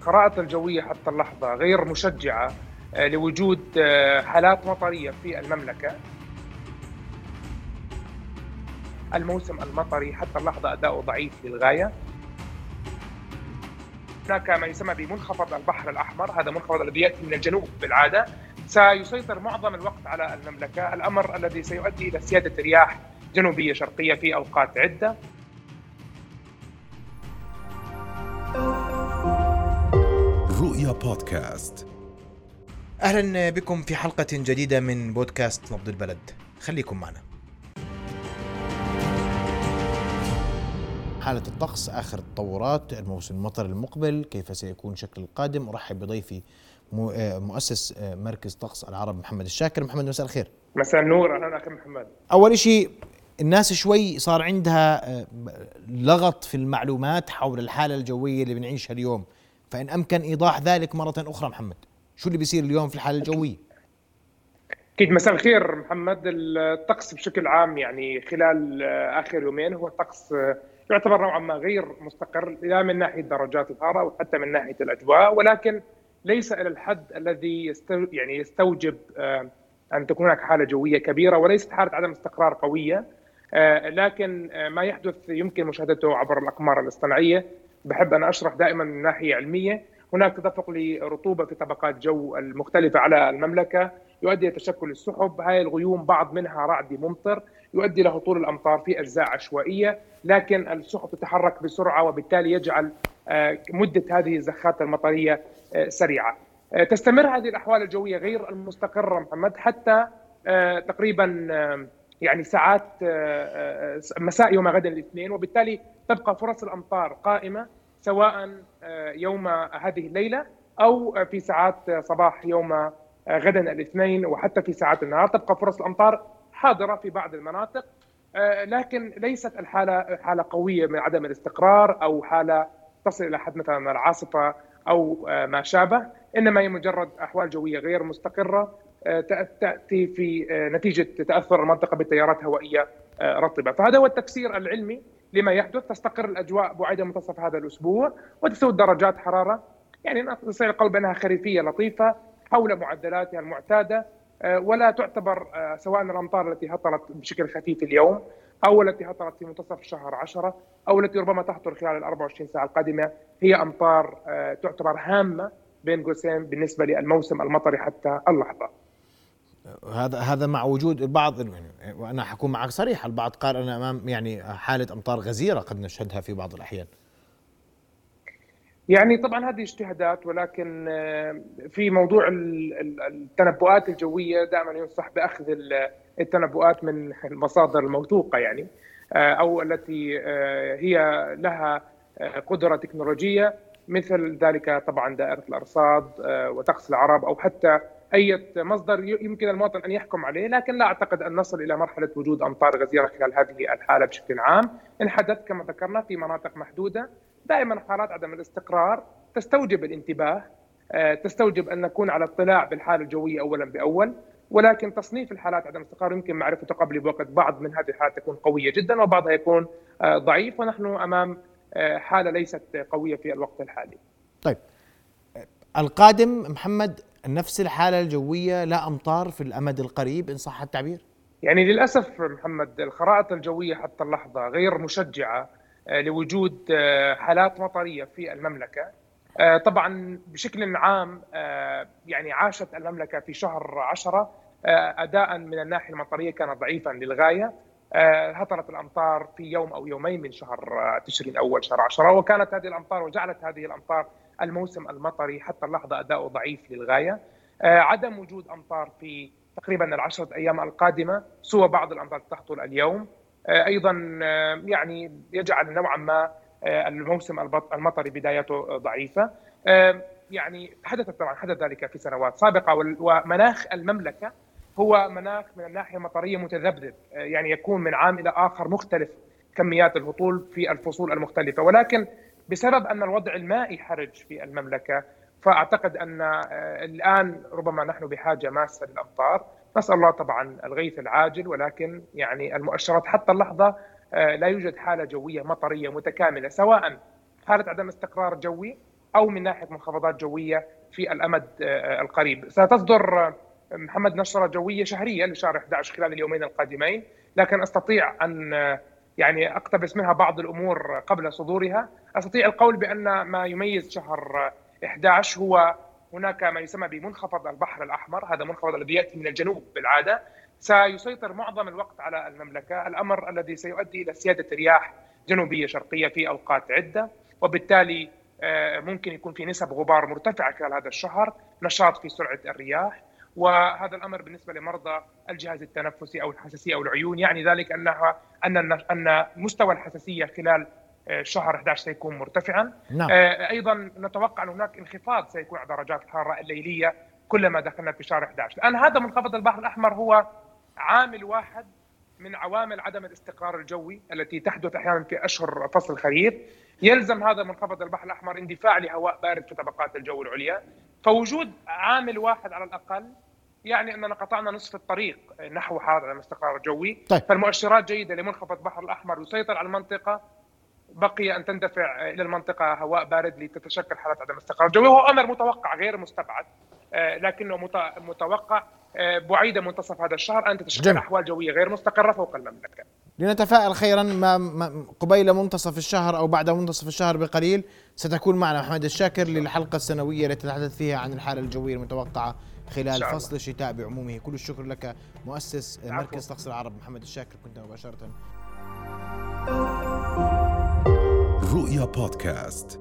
الخرائط الجوية حتى اللحظة غير مشجعة آه، لوجود آه، حالات مطرية في المملكة. الموسم المطري حتى اللحظة أداؤه ضعيف للغاية هناك ما يسمى بمنخفض البحر الأحمر هذا منخفض الذي يأتي من الجنوب بالعادة. سيسيطر معظم الوقت على المملكة. الأمر الذي سيؤدي إلى سيادة رياح جنوبية شرقية في أوقات عدة. رؤيا بودكاست أهلا بكم في حلقة جديدة من بودكاست نبض البلد. خليكم معنا. حالة الطقس آخر التطورات الموسم المطر المقبل كيف سيكون شكل القادم؟ أرحب بضيفي مؤسس مركز طقس العرب محمد الشاكر. محمد مساء الخير. مساء النور. أهلا أخي محمد. أول شيء الناس شوي صار عندها لغط في المعلومات حول الحالة الجوية اللي بنعيشها اليوم. فإن أمكن إيضاح ذلك مرة أخرى محمد. شو اللي بيصير اليوم في الحالة الجوية؟ أكيد. مساء الخير محمد. الطقس بشكل عام يعني خلال آخر يومين هو طقس يعتبر نوعا ما غير مستقر لا من ناحية درجات الحرارة وحتى من ناحية الأجواء ولكن ليس إلى الحد الذي يعني يستوجب أن تكون هناك حالة جوية كبيرة وليست حالة عدم استقرار قوية. لكن ما يحدث يمكن مشاهدته عبر الأقمار الاصطناعية. بحب أن أشرح دائما من ناحية علمية. هناك تدفق لرطوبة في طبقات جو المختلفة على المملكة. يؤدي إلى تشكل السحب. هاي الغيوم بعض منها رعدي ممطر. يؤدي إلى هطول الأمطار في أجزاء عشوائية. لكن السحب تتحرك بسرعة وبالتالي يجعل مدة هذه الزخات المطرية سريعة. تستمر هذه الأحوال الجوية غير المستقرة محمد حتى تقريبا يعني ساعات مساء يوم غد الاثنين وبالتالي تبقى فرص الأمطار قائمة سواء يوم هذه الليلة أو في ساعات صباح يوم غدا الاثنين وحتى في ساعات النهار. تبقى فرص الأمطار حاضرة في بعض المناطق لكن ليست الحالة حالة قوية من عدم الاستقرار أو حالة تصل إلى حد مثلا العاصفة أو ما شابه. إنما هي مجرد أحوال جوية غير مستقرة تأتي في نتيجة تأثر المنطقة بتيارات هوائيه رطبة، فهذا هو التفسير العلمي لما يحدث، تستقر الأجواء بعيدة منتصف هذا الأسبوع وتسود درجات حرارة. يعني نستطيع القول بأنها خريفية لطيفة حول معدلاتها المعتادة ولا تعتبر سواء الأمطار التي هطلت بشكل خفيف اليوم أو التي هطلت في منتصف شهر 10 أو التي ربما تهطل خلال ال 24 ساعة القادمة هي أمطار تعتبر هامة بين قوسين بالنسبة للموسم المطري حتى اللحظة. هذا هذا مع وجود البعض وأنا حكون معك صريح البعض قال أنا أمام يعني حالة أمطار غزيرة قد نشهدها في بعض الأحيان يعني طبعا هذه اجتهادات ولكن في موضوع التنبؤات الجوية دائما ينصح بأخذ التنبؤات من المصادر الموثوقة يعني أو التي هي لها قدرة تكنولوجية مثل ذلك طبعا دائرة الأرصاد وطقس العرب أو حتى أي مصدر يمكن المواطن أن يحكم عليه لكن لا أعتقد أن نصل إلى مرحلة وجود أمطار غزيرة خلال هذه الحالة بشكل عام. إن حدث كما ذكرنا في مناطق محدودة دائما حالات عدم الاستقرار تستوجب الانتباه تستوجب أن نكون على اطلاع بالحالة الجوية اولا بأول ولكن تصنيف الحالات عدم الاستقرار يمكن معرفته قبل بوقت بعض من هذه الحالات تكون قوية جدا وبعضها يكون ضعيف ونحن أمام حالة ليست قوية في الوقت الحالي. طيب القادم محمد نفس الحالة الجوية لا أمطار في الأمد القريب إن صح التعبير؟ يعني للأسف محمد الخرائط الجوية حتى اللحظة غير مشجعة لوجود حالات مطرية في المملكة طبعا بشكل عام يعني عاشت المملكة في شهر عشرة أداء من الناحية المطرية كان ضعيفا للغاية هطلت الأمطار في يوم أو يومين من شهر تشرين أول شهر عشرة وكانت هذه الأمطار وجعلت هذه الأمطار الموسم المطري حتى اللحظة اداؤه ضعيف للغاية. عدم وجود أمطار في تقريبا العشرة أيام القادمة سوى بعض الأمطار تهطل اليوم. أيضا يعني يجعل نوعا ما الموسم المطري بدايته ضعيفة. يعني حدثت طبعا حدث ذلك في سنوات سابقة ومناخ المملكة هو مناخ من الناحية المطرية متذبذب يعني يكون من عام إلى آخر مختلف كميات الهطول في الفصول المختلفة. ولكن بسبب أن الوضع المائي حرج في المملكة فأعتقد أن الآن ربما نحن بحاجة ماسة للامطار نسأل الله طبعا الغيث العاجل ولكن يعني المؤشرات حتى اللحظة لا يوجد حالة جوية مطرية متكاملة سواء حالة عدم استقرار جوي أو من ناحية منخفضات جوية في الأمد القريب. ستصدر محمد نشره جوية شهريه لشهر 11 خلال اليومين القادمين لكن أستطيع أن يعني أقتبس منها بعض الأمور قبل صدورها. أستطيع القول بأن ما يميز شهر 11 هو هناك ما يسمى بمنخفض البحر الأحمر. هذا منخفض الذي يأتي من الجنوب بالعادة. سيسيطر معظم الوقت على المملكة. الأمر الذي سيؤدي إلى سياده رياح جنوبية شرقية في أوقات عدة. وبالتالي آه، ممكن يكون في نسب غبار مرتفعة خلال هذا الشهر. نشاط في سرعة الرياح. وهذا الأمر بالنسبة لمرضى الجهاز التنفسي أو الحساسية أو العيون. يعني ذلك انها أن أن مستوى الحساسية خلال آه، شهر 11 سيكون مرتفعا. نعم. آه، أيضا نتوقع أن هناك انخفاض سيكون على درجات الحرارة الليلية كلما دخلنا في شهر 11 الآن هذا منخفض البحر الأحمر هو عامل واحد من عوامل عدم الاستقرار الجوي التي تحدث أحيانا في أشهر فصل الخريف. يلزم هذا منخفض البحر الأحمر اندفاع لهواء بارد في طبقات الجو العليا. فوجود عامل واحد على الأقل يعني أننا قطعنا نصف الطريق نحو هذا الاستقرار الجوي طيب. فالمؤشرات جيدة لمنخفض البحر الأحمر يسيطر على المنطقة بقي أن تندفع إلى المنطقة هواء بارد لتتشكل حالات عدم الاستقرار الجوي وهو أمر متوقع غير مستبعد آه، لكنه متوقع آه، بعيد منتصف هذا الشهر أن تتشكل جميل. أحوال جوية غير مستقرة فوق المملكة. لنتفائل خيرا ما قبيل منتصف الشهر أو بعد منتصف الشهر بقليل ستكون معنا محمد الشاكر للحلقة السنوية التي نتحدث فيها عن الحالة الجوية المتوقعة خلال فصل الشتاء بعمومه. كل الشكر لك مؤسس مركز طقس العرب محمد الشاكر كنت مباشرة. رؤيا بودكاست.